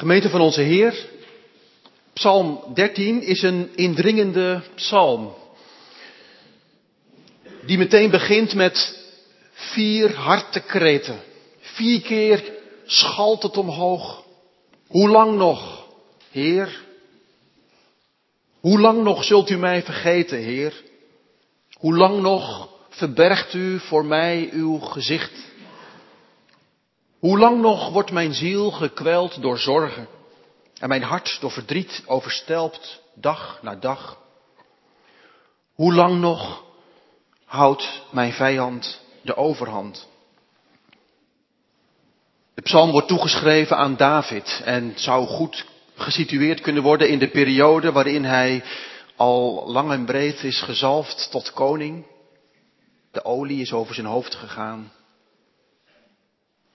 Gemeente van onze Heer, Psalm 13 is een indringende psalm. Die meteen begint met vier hartekreten. Vier keer schalt het omhoog. Hoe lang nog, Heer? Hoe lang nog zult u mij vergeten, Heer? Hoe lang nog verbergt u voor mij uw gezicht? Hoe lang nog wordt mijn ziel gekweld door zorgen en mijn hart door verdriet overstelpt dag na dag? Hoe lang nog houdt mijn vijand de overhand? De psalm wordt toegeschreven aan David en zou goed gesitueerd kunnen worden in de periode waarin hij al lang en breed is gezalfd tot koning. De olie is over zijn hoofd gegaan.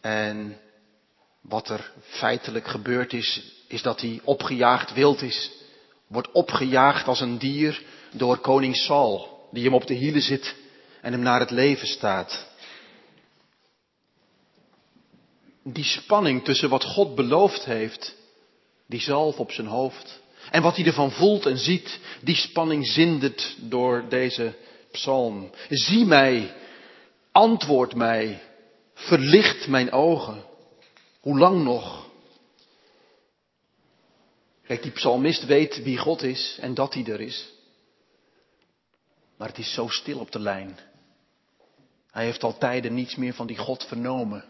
En wat er feitelijk gebeurd is, is dat hij opgejaagd wild is. Wordt opgejaagd als een dier door koning Saul, die hem op de hielen zit en hem naar het leven staat. Die spanning tussen wat God beloofd heeft, die zalf op zijn hoofd, en wat hij ervan voelt en ziet, die spanning zindert door deze psalm. Zie mij, antwoord mij, verlicht mijn ogen. Hoe lang nog? Kijk, die psalmist weet wie God is en dat hij er is. Maar het is zo stil op de lijn. Hij heeft al tijden niets meer van die God vernomen.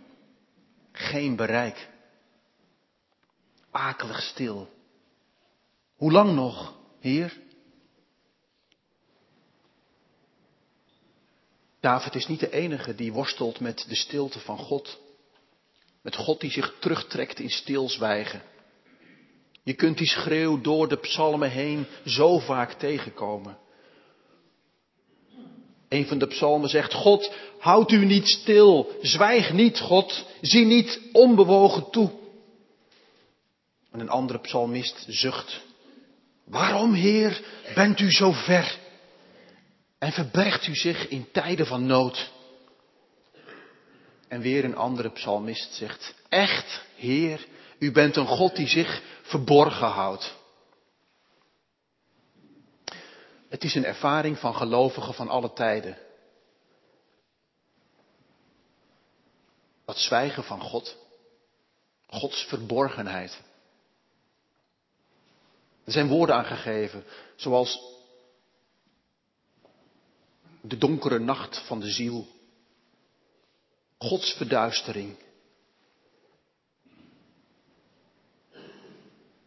Geen bereik. Akelig stil. Hoe lang nog, Heer? David is niet de enige die worstelt met de stilte van God. Met God die zich terugtrekt in stilzwijgen. Je kunt die schreeuw door de psalmen heen zo vaak tegenkomen. Een van de psalmen zegt, God, houd u niet stil, zwijg niet, God, zie niet onbewogen toe. En een andere psalmist zucht, waarom, Heer, bent u zo ver? En verbergt u zich in tijden van nood? En weer een andere psalmist zegt, echt, Heer, u bent een God die zich verborgen houdt. Het is een ervaring van gelovigen van alle tijden. Dat zwijgen van God. Gods verborgenheid. Er zijn woorden aangegeven, zoals de donkere nacht van de ziel. Gods verduistering.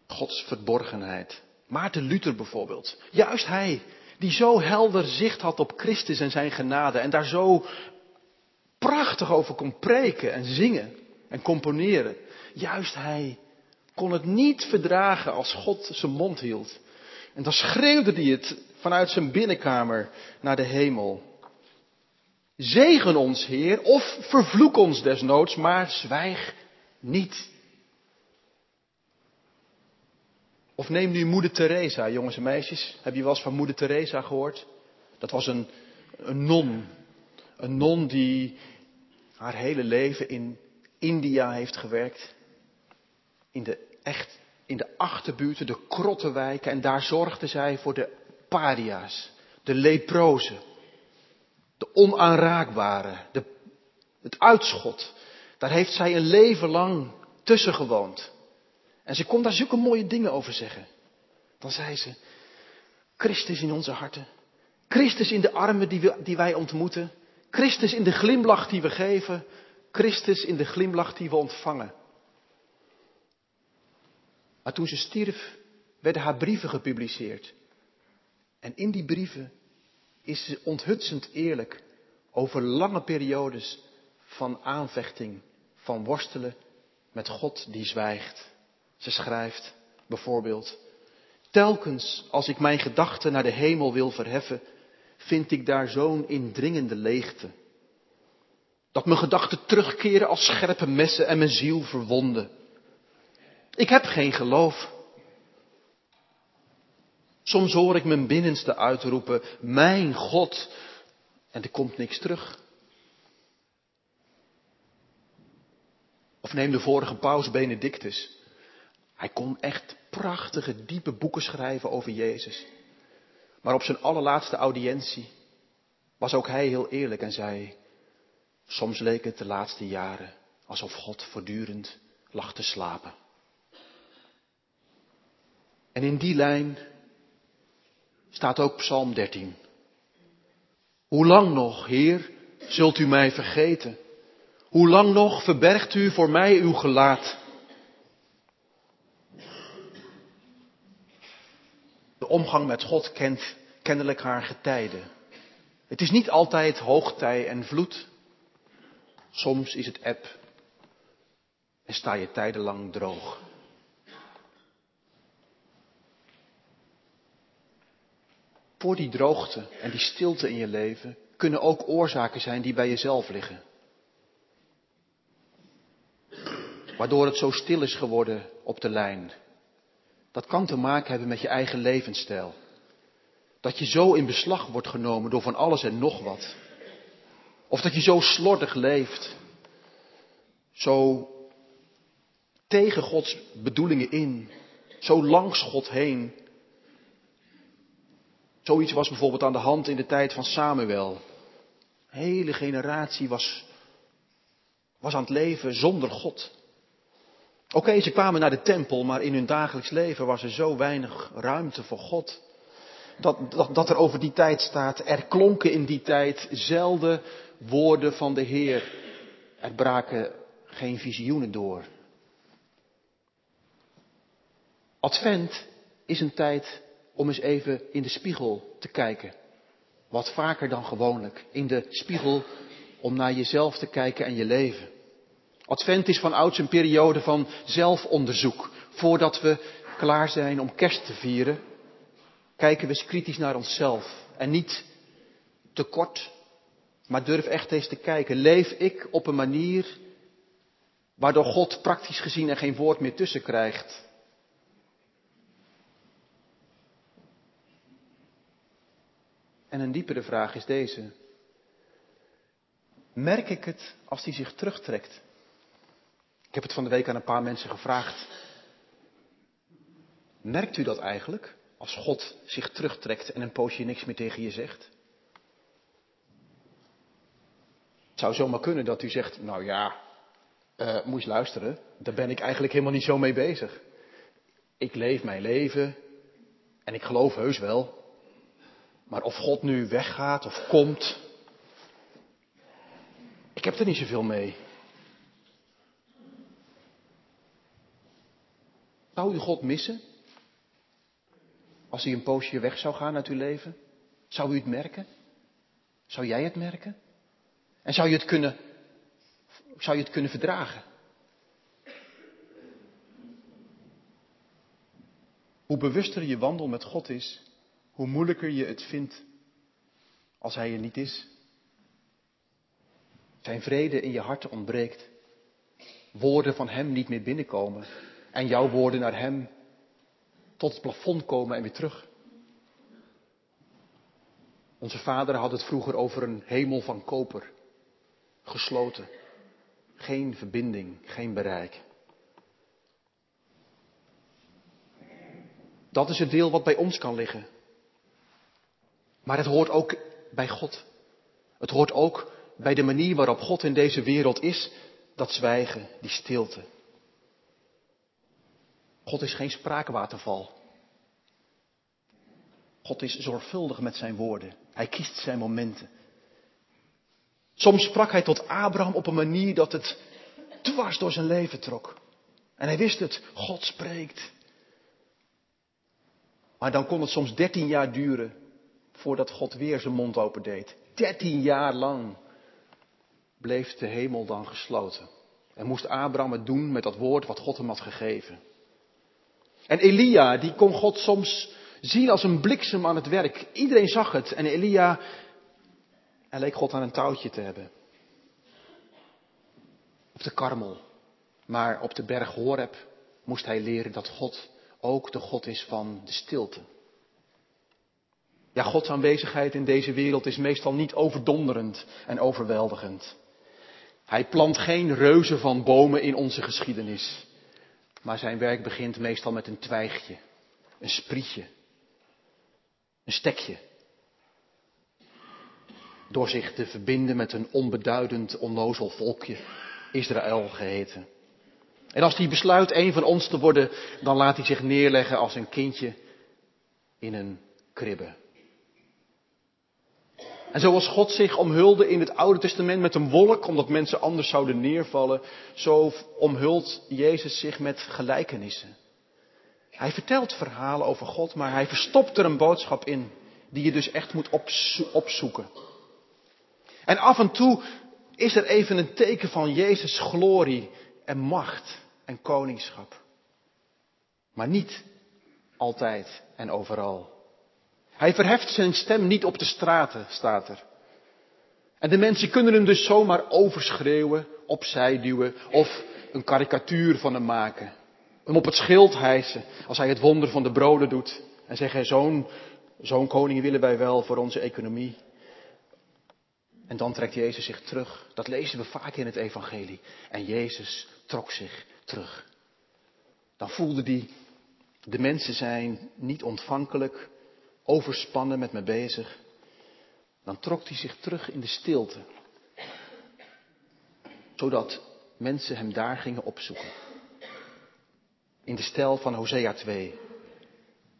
Gods verborgenheid. Maarten Luther bijvoorbeeld. Juist hij, die zo helder zicht had op Christus en zijn genade en daar zo prachtig over kon preken en zingen en componeren. Juist hij kon het niet verdragen als God zijn mond hield. En dan schreeuwde hij het vanuit zijn binnenkamer naar de hemel. Zegen ons, Heer, of vervloek ons desnoods, maar zwijg niet. Of neem nu moeder Teresa, jongens en meisjes. Heb je wel eens van moeder Teresa gehoord? Dat was een, een non. Een non die haar hele leven in India heeft gewerkt. In de echt, in de achterbuurten, de krottenwijken. En daar zorgde zij voor de paria's, de leprozen, de onaanraakbare, de, het uitschot. Daar heeft zij een leven lang tussen gewoond. En ze kon daar zulke mooie dingen over zeggen. Dan zei ze, Christus in onze harten. Christus in de armen die, die wij ontmoeten. Christus in de glimlach die we geven. Christus in de glimlach die we ontvangen. Maar toen ze stierf, werden haar brieven gepubliceerd. En in die brieven is ze onthutsend eerlijk over lange periodes van aanvechting, van worstelen met God die zwijgt. Ze schrijft bijvoorbeeld, telkens als ik mijn gedachten naar de hemel wil verheffen, vind ik daar zo'n indringende leegte. Dat mijn gedachten terugkeren als scherpe messen en mijn ziel verwonden. Ik heb geen geloof. Soms hoor ik mijn binnenste uitroepen, mijn God, en er komt niks terug. Of neem de vorige paus Benedictus. Hij kon echt prachtige, diepe boeken schrijven over Jezus. Maar op zijn allerlaatste audiëntie was ook hij heel eerlijk en zei, soms leek het de laatste jaren alsof God voortdurend lag te slapen. En in die lijn staat ook Psalm 13. Hoe lang nog, Heer, zult u mij vergeten? Hoe lang nog verbergt u voor mij uw gelaat? De omgang met God kent kennelijk haar getijden. Het is niet altijd hoogtij en vloed. Soms is het eb en sta je tijdenlang droog. Voor die droogte en die stilte in je leven kunnen ook oorzaken zijn die bij jezelf liggen. Waardoor het zo stil is geworden op de lijn. Dat kan te maken hebben met je eigen levensstijl. Dat je zo in beslag wordt genomen door van alles en nog wat. Of dat je zo slordig leeft. Zo tegen Gods bedoelingen in. Zo langs God heen. Zoiets was bijvoorbeeld aan de hand in de tijd van Samuel. Een hele generatie was, was aan het leven zonder God. Oké, ze kwamen naar de tempel, maar in hun dagelijks leven was er zo weinig ruimte voor God. Dat, dat, dat er over die tijd staat, er klonken in die tijd zelden woorden van de Heer. Er braken geen visioenen door. Advent is een tijd om eens even in de spiegel te kijken. Wat vaker dan gewoonlijk. In de spiegel om naar jezelf te kijken en je leven. Advent is van ouds een periode van zelfonderzoek. Voordat we klaar zijn om kerst te vieren, kijken we eens kritisch naar onszelf. En niet te kort, maar durf echt eens te kijken. Leef ik op een manier waardoor God praktisch gezien er geen woord meer tussen krijgt? En een diepere vraag is deze. Merk ik het als hij zich terugtrekt? Ik heb het van de week aan een paar mensen gevraagd. Merkt u dat eigenlijk? Als God zich terugtrekt en een poosje niks meer tegen je zegt? Het zou zomaar kunnen dat u zegt, nou ja, moet je luisteren, daar ben ik eigenlijk helemaal niet zo mee bezig. Ik leef mijn leven en ik geloof heus wel maar of God nu weggaat of komt, ik heb er niet zoveel mee. Zou u God missen? Als hij een poosje weg zou gaan uit uw leven? Zou u het merken? Zou jij het merken? En zou je het kunnen, zou je het kunnen verdragen? Hoe bewuster je wandel met God is, hoe moeilijker je het vindt als hij er niet is. Zijn vrede in je hart ontbreekt. Woorden van hem niet meer binnenkomen. En jouw woorden naar hem tot het plafond komen en weer terug. Onze vader had het vroeger over een hemel van koper. Gesloten. Geen verbinding, geen bereik. Dat is het deel wat bij ons kan liggen. Maar het hoort ook bij God. Het hoort ook bij de manier waarop God in deze wereld is, dat zwijgen, die stilte. God is geen spraakwaterval. God is zorgvuldig met zijn woorden. Hij kiest zijn momenten. Soms sprak hij tot Abraham op een manier dat het dwars door zijn leven trok. En hij wist het, God spreekt. Maar dan kon het soms dertien jaar duren voordat God weer zijn mond opendeed. Dertien jaar lang bleef de hemel dan gesloten. En moest Abraham het doen met dat woord wat God hem had gegeven. En Elia, die kon God soms zien als een bliksem aan het werk. Iedereen zag het. En Elia, hij leek God aan een touwtje te hebben. Op de karmel. Maar op de berg Horeb moest hij leren dat God ook de God is van de stilte. Ja, Gods aanwezigheid in deze wereld is meestal niet overdonderend en overweldigend. Hij plant geen reuzen van bomen in onze geschiedenis. Maar zijn werk begint meestal met een twijgje, een sprietje, een stekje. Door zich te verbinden met een onbeduidend, onnozel volkje, Israël geheten. En als hij besluit een van ons te worden, dan laat hij zich neerleggen als een kindje in een kribbe. En zoals God zich omhulde in het Oude Testament met een wolk, omdat mensen anders zouden neervallen, zo omhult Jezus zich met gelijkenissen. Hij vertelt verhalen over God, maar hij verstopt er een boodschap in, die je dus echt moet opzoeken. En af en toe is er even een teken van Jezus' glorie en macht en koningschap. Maar niet altijd en overal. Hij verheft zijn stem niet op de straten, staat er. En de mensen kunnen hem dus zomaar overschreeuwen, opzij duwen of een karikatuur van hem maken. Hem op het schild hijsen als hij het wonder van de broden doet. En zeggen, zo'n koning willen wij wel voor onze economie. En dan trekt Jezus zich terug. Dat lezen we vaak in het evangelie. En Jezus trok zich terug. Dan voelde hij, de mensen zijn niet ontvankelijk overspannen met me bezig, dan trok hij zich terug in de stilte. Zodat mensen hem daar gingen opzoeken. In de stijl van Hosea 2.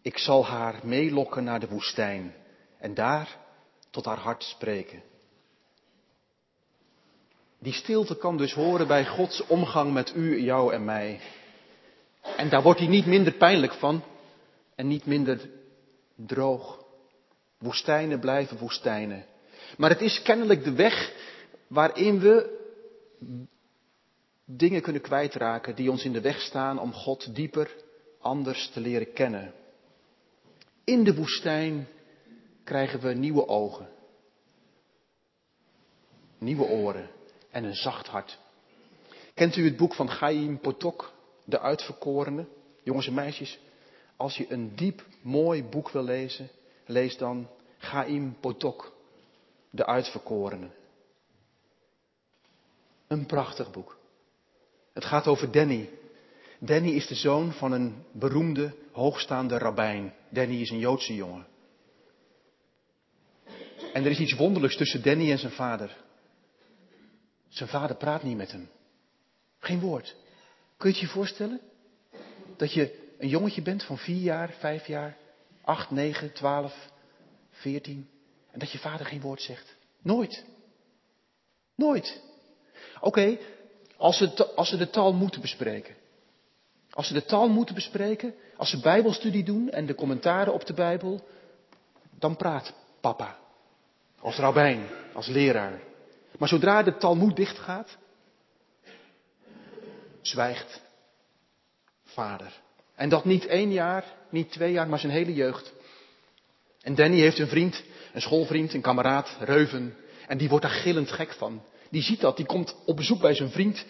Ik zal haar meelokken naar de woestijn en daar tot haar hart spreken. Die stilte kan dus horen bij Gods omgang met u, jou en mij. En daar wordt hij niet minder pijnlijk van en niet minder droog. Woestijnen blijven woestijnen. Maar het is kennelijk de weg waarin we dingen kunnen kwijtraken die ons in de weg staan om God dieper, anders te leren kennen. In de woestijn krijgen we nieuwe ogen, nieuwe oren en een zacht hart. Kent u het boek van Chaim Potok, de uitverkorene? Jongens en meisjes, als je een diep, mooi boek wil lezen, lees dan Chaim Potok, de uitverkorene. Een prachtig boek. Het gaat over Danny. Danny is de zoon van een beroemde, hoogstaande rabbijn. Danny is een Joodse jongen. En er is iets wonderlijks tussen Danny en zijn vader. Zijn vader praat niet met hem. Geen woord. Kun je het je voorstellen? Dat je een jongetje bent van vier jaar, vijf jaar, acht, negen, twaalf, veertien. En dat je vader geen woord zegt. Nooit. Nooit. Oké, als, ze, de taal moeten bespreken. Als ze de taal moeten bespreken, als ze bijbelstudie doen en de commentaren op de Bijbel, dan praat papa. Als rabbijn, als leraar. Maar zodra de Talmud dicht gaat, zwijgt vader. En dat niet één jaar, niet twee jaar, maar zijn hele jeugd. En Danny heeft een vriend, een schoolvriend, een kameraad, Reuven. En die wordt daar gillend gek van. Die ziet dat, die komt op bezoek bij zijn vriend.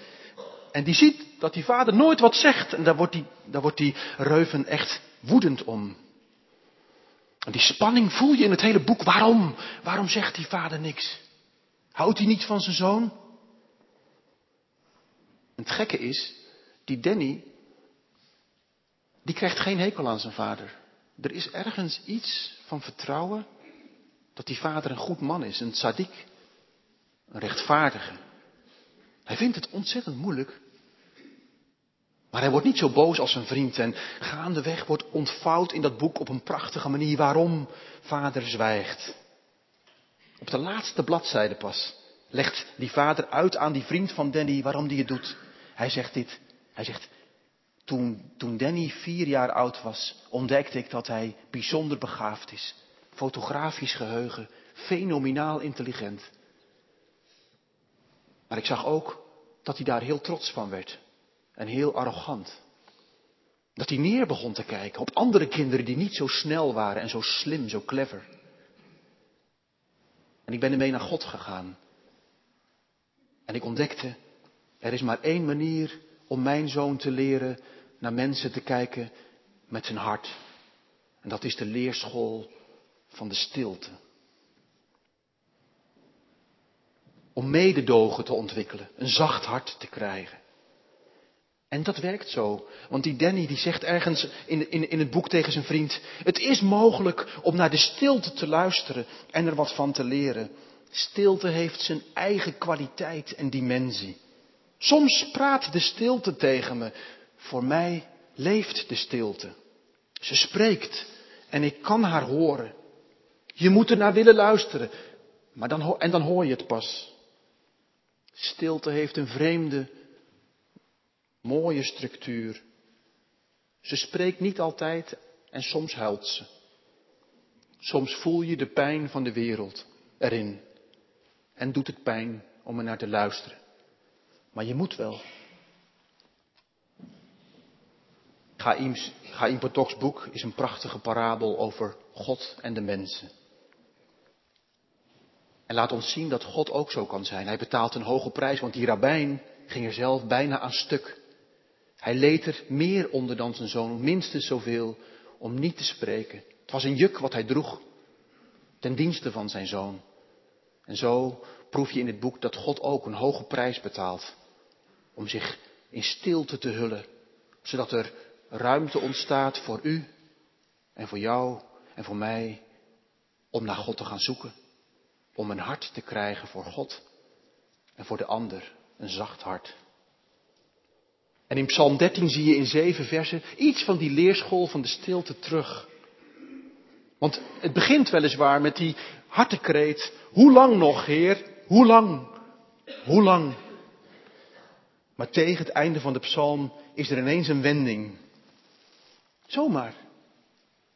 En die ziet dat die vader nooit wat zegt. En daar wordt die, daar wordt die Reuven echt woedend om. En die spanning voel je in het hele boek. Waarom? Waarom zegt die vader niks? Houdt hij niet van zijn zoon? Het gekke is, die Danny, die krijgt geen hekel aan zijn vader. Er is ergens iets van vertrouwen dat die vader een goed man is, een tzaddik, een rechtvaardige. Hij vindt het ontzettend moeilijk. Maar hij wordt niet zo boos als zijn vriend en gaandeweg wordt ontvouwd in dat boek op een prachtige manier waarom vader zwijgt. Op de laatste bladzijde pas legt die vader uit aan die vriend van Danny waarom die het doet. Hij zegt dit. Hij zegt, toen, toen Danny vier jaar oud was, ontdekte ik dat hij bijzonder begaafd is. Fotografisch geheugen, fenomenaal intelligent. Maar ik zag ook dat hij daar heel trots van werd. En heel arrogant. Dat hij neer begon te kijken op andere kinderen die niet zo snel waren en zo slim, zo clever. En ik ben ermee naar God gegaan. En ik ontdekte, er is maar één manier om mijn zoon te leren naar mensen te kijken met zijn hart. En dat is de leerschool van de stilte. Om mededogen te ontwikkelen, een zacht hart te krijgen. En dat werkt zo. Want die Danny die zegt ergens in, in, in het boek tegen zijn vriend, het is mogelijk om naar de stilte te luisteren en er wat van te leren. Stilte heeft zijn eigen kwaliteit en dimensie. Soms praat de stilte tegen me. Voor mij leeft de stilte. Ze spreekt en ik kan haar horen. Je moet er naar willen luisteren. Maar dan, en dan hoor je het pas. Stilte heeft een vreemde, mooie structuur. Ze spreekt niet altijd en soms huilt ze. Soms voel je de pijn van de wereld erin. En doet het pijn om er naar te luisteren. Maar je moet wel. Chaim Potok's boek is een prachtige parabel over God en de mensen. En laat ons zien dat God ook zo kan zijn. Hij betaalt een hoge prijs, want die rabbijn ging er zelf bijna aan stuk. Hij leed er meer onder dan zijn zoon, minstens zoveel, om niet te spreken. Het was een juk wat hij droeg, ten dienste van zijn zoon. En zo proef je in het boek dat God ook een hoge prijs betaalt om zich in stilte te hullen, zodat er ruimte ontstaat voor u en voor jou en voor mij om naar God te gaan zoeken. Om een hart te krijgen voor God en voor de ander een zacht hart. En in Psalm 13 zie je in zeven versen iets van die leerschool van de stilte terug. Want het begint weliswaar met die hartekreet, hoe lang nog, Heer? Hoe lang? Hoe lang? Maar tegen het einde van de psalm is er ineens een wending. Zomaar.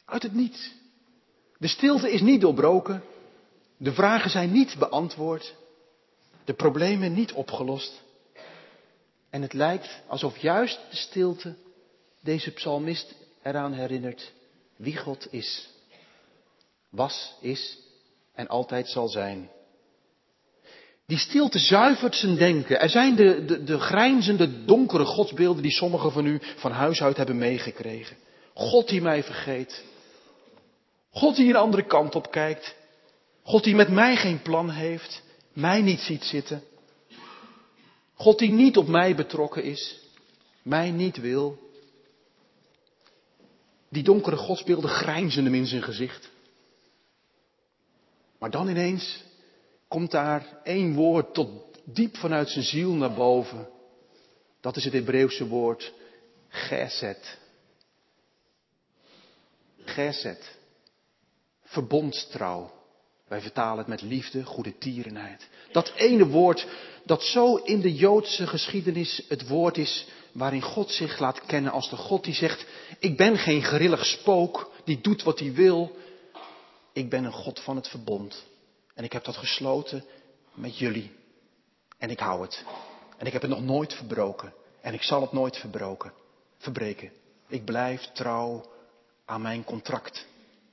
Uit het niets. De stilte is niet doorbroken. De vragen zijn niet beantwoord. De problemen niet opgelost. En het lijkt alsof juist de stilte deze psalmist eraan herinnert wie God is. Was, is en altijd zal zijn. Die stilte zuivert zijn denken. Er zijn de, de, de grijnzende, donkere godsbeelden die sommigen van u van huis uit hebben meegekregen. God die mij vergeet. God die een andere kant op kijkt. God die met mij geen plan heeft. Mij niet ziet zitten. God die niet op mij betrokken is. Mij niet wil. Die donkere godsbeelden grijnzen hem in zijn gezicht. Maar dan ineens komt daar één woord tot diep vanuit zijn ziel naar boven. Dat is het Hebreeuwse woord geset. Geset. Verbondstrouw. Wij vertalen het met liefde, goede tierenheid. Dat ene woord dat zo in de Joodse geschiedenis het woord is waarin God zich laat kennen als de God die zegt, ik ben geen grillig spook die doet wat hij wil. Ik ben een God van het verbond. En ik heb dat gesloten met jullie. En ik hou het. En ik heb het nog nooit verbroken. En ik zal het nooit verbroken, verbreken. Ik blijf trouw aan mijn contract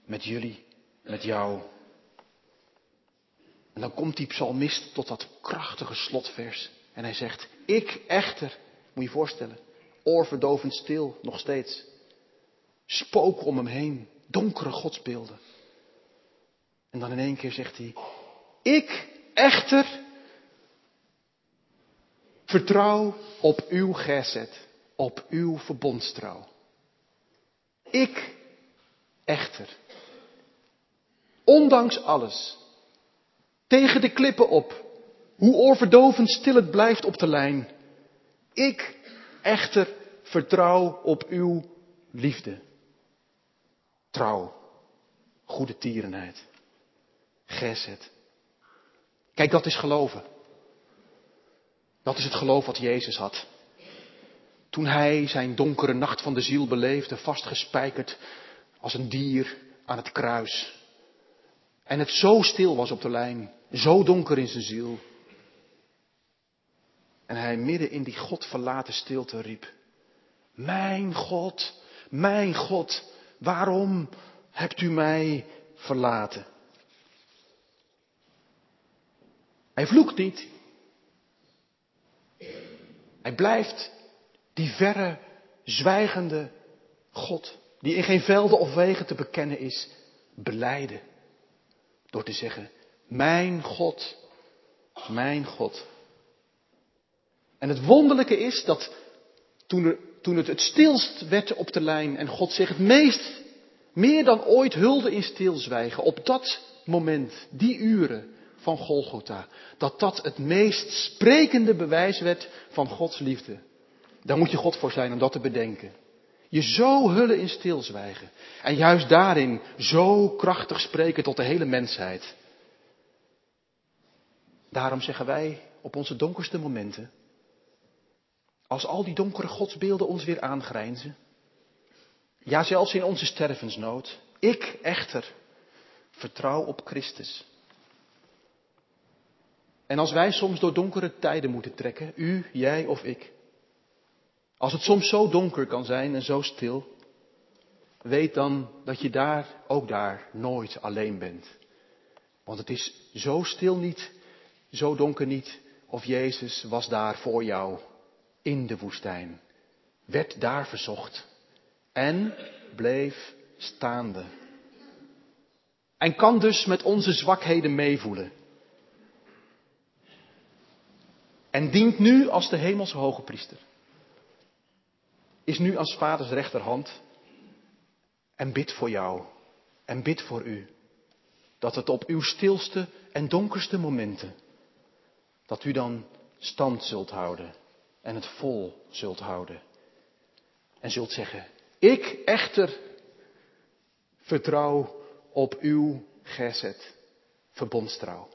met jullie, met jou. En dan komt die psalmist tot dat krachtige slotvers. En hij zegt, ik echter, moet je je voorstellen, oorverdovend stil, nog steeds. Spook om hem heen, donkere godsbeelden. En dan in één keer zegt hij, ik echter vertrouw op uw gezet, op uw verbondstrouw. Ik echter, ondanks alles, tegen de klippen op, hoe oorverdovend stil het blijft op de lijn. Ik echter vertrouw op uw liefde. Trouw, goede tierenheid. Geset. Kijk, dat is geloven. Dat is het geloof wat Jezus had. Toen hij zijn donkere nacht van de ziel beleefde, vastgespijkerd als een dier aan het kruis. En het zo stil was op de lijn, zo donker in zijn ziel. En hij midden in die God verlaten stilte riep. Mijn God, mijn God, waarom hebt u mij verlaten? Hij vloekt niet. Hij blijft die verre, zwijgende God, die in geen velden of wegen te bekennen is, beleiden. Door te zeggen, mijn God, mijn God. En het wonderlijke is dat Toen, toen het het stilst werd op de lijn en God zich het meest, meer dan ooit hulde in stilzwijgen. Op dat moment, die uren van Golgotha, dat dat het meest sprekende bewijs werd van Gods liefde. Daar moet je God voor zijn om dat te bedenken. Je zo hullen in stilzwijgen. En juist daarin zo krachtig spreken tot de hele mensheid. Daarom zeggen wij op onze donkerste momenten, als al die donkere godsbeelden ons weer aangrijnzen, ja zelfs in onze stervensnood, ik echter vertrouw op Christus. En als wij soms door donkere tijden moeten trekken, u, jij of ik, als het soms zo donker kan zijn en zo stil, weet dan dat je daar, ook daar, nooit alleen bent. Want het is zo stil niet, zo donker niet, of Jezus was daar voor jou in de woestijn, werd daar verzocht en bleef staande. En kan dus met onze zwakheden meevoelen. En dient nu als de hemelse hoge priester is nu als vaders rechterhand en bid voor jou en bid voor u. Dat het op uw stilste en donkerste momenten, dat u dan stand zult houden en het vol zult houden. En zult zeggen, ik echter vertrouw op uw gezet, verbondstrouw.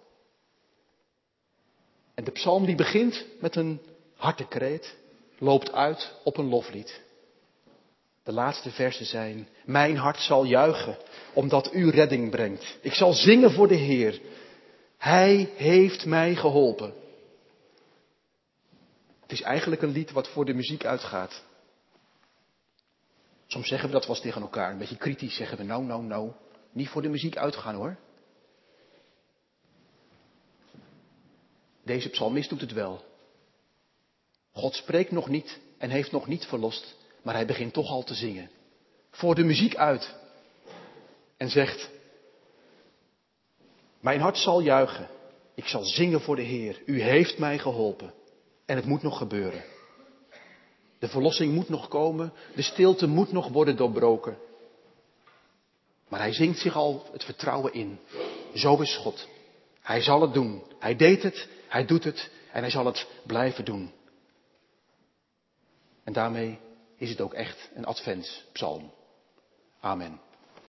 En de psalm die begint met een hartekreet, loopt uit op een loflied. De laatste versen zijn, mijn hart zal juichen, omdat u redding brengt. Ik zal zingen voor de Heer. Hij heeft mij geholpen. Het is eigenlijk een lied wat voor de muziek uitgaat. Soms zeggen we dat wel eens tegen elkaar, een beetje kritisch zeggen we, nou, nou, nou, niet voor de muziek uitgaan hoor. Deze psalmist doet het wel. God spreekt nog niet en heeft nog niet verlost, maar hij begint toch al te zingen. Voor de muziek uit. En zegt, mijn hart zal juichen. Ik zal zingen voor de Heer. U heeft mij geholpen. En het moet nog gebeuren. De verlossing moet nog komen. De stilte moet nog worden doorbroken. Maar hij zingt zich al het vertrouwen in. Zo is God. Hij zal het doen. Hij deed het, hij doet het en hij zal het blijven doen. En daarmee is het ook echt een adventspsalm. Amen.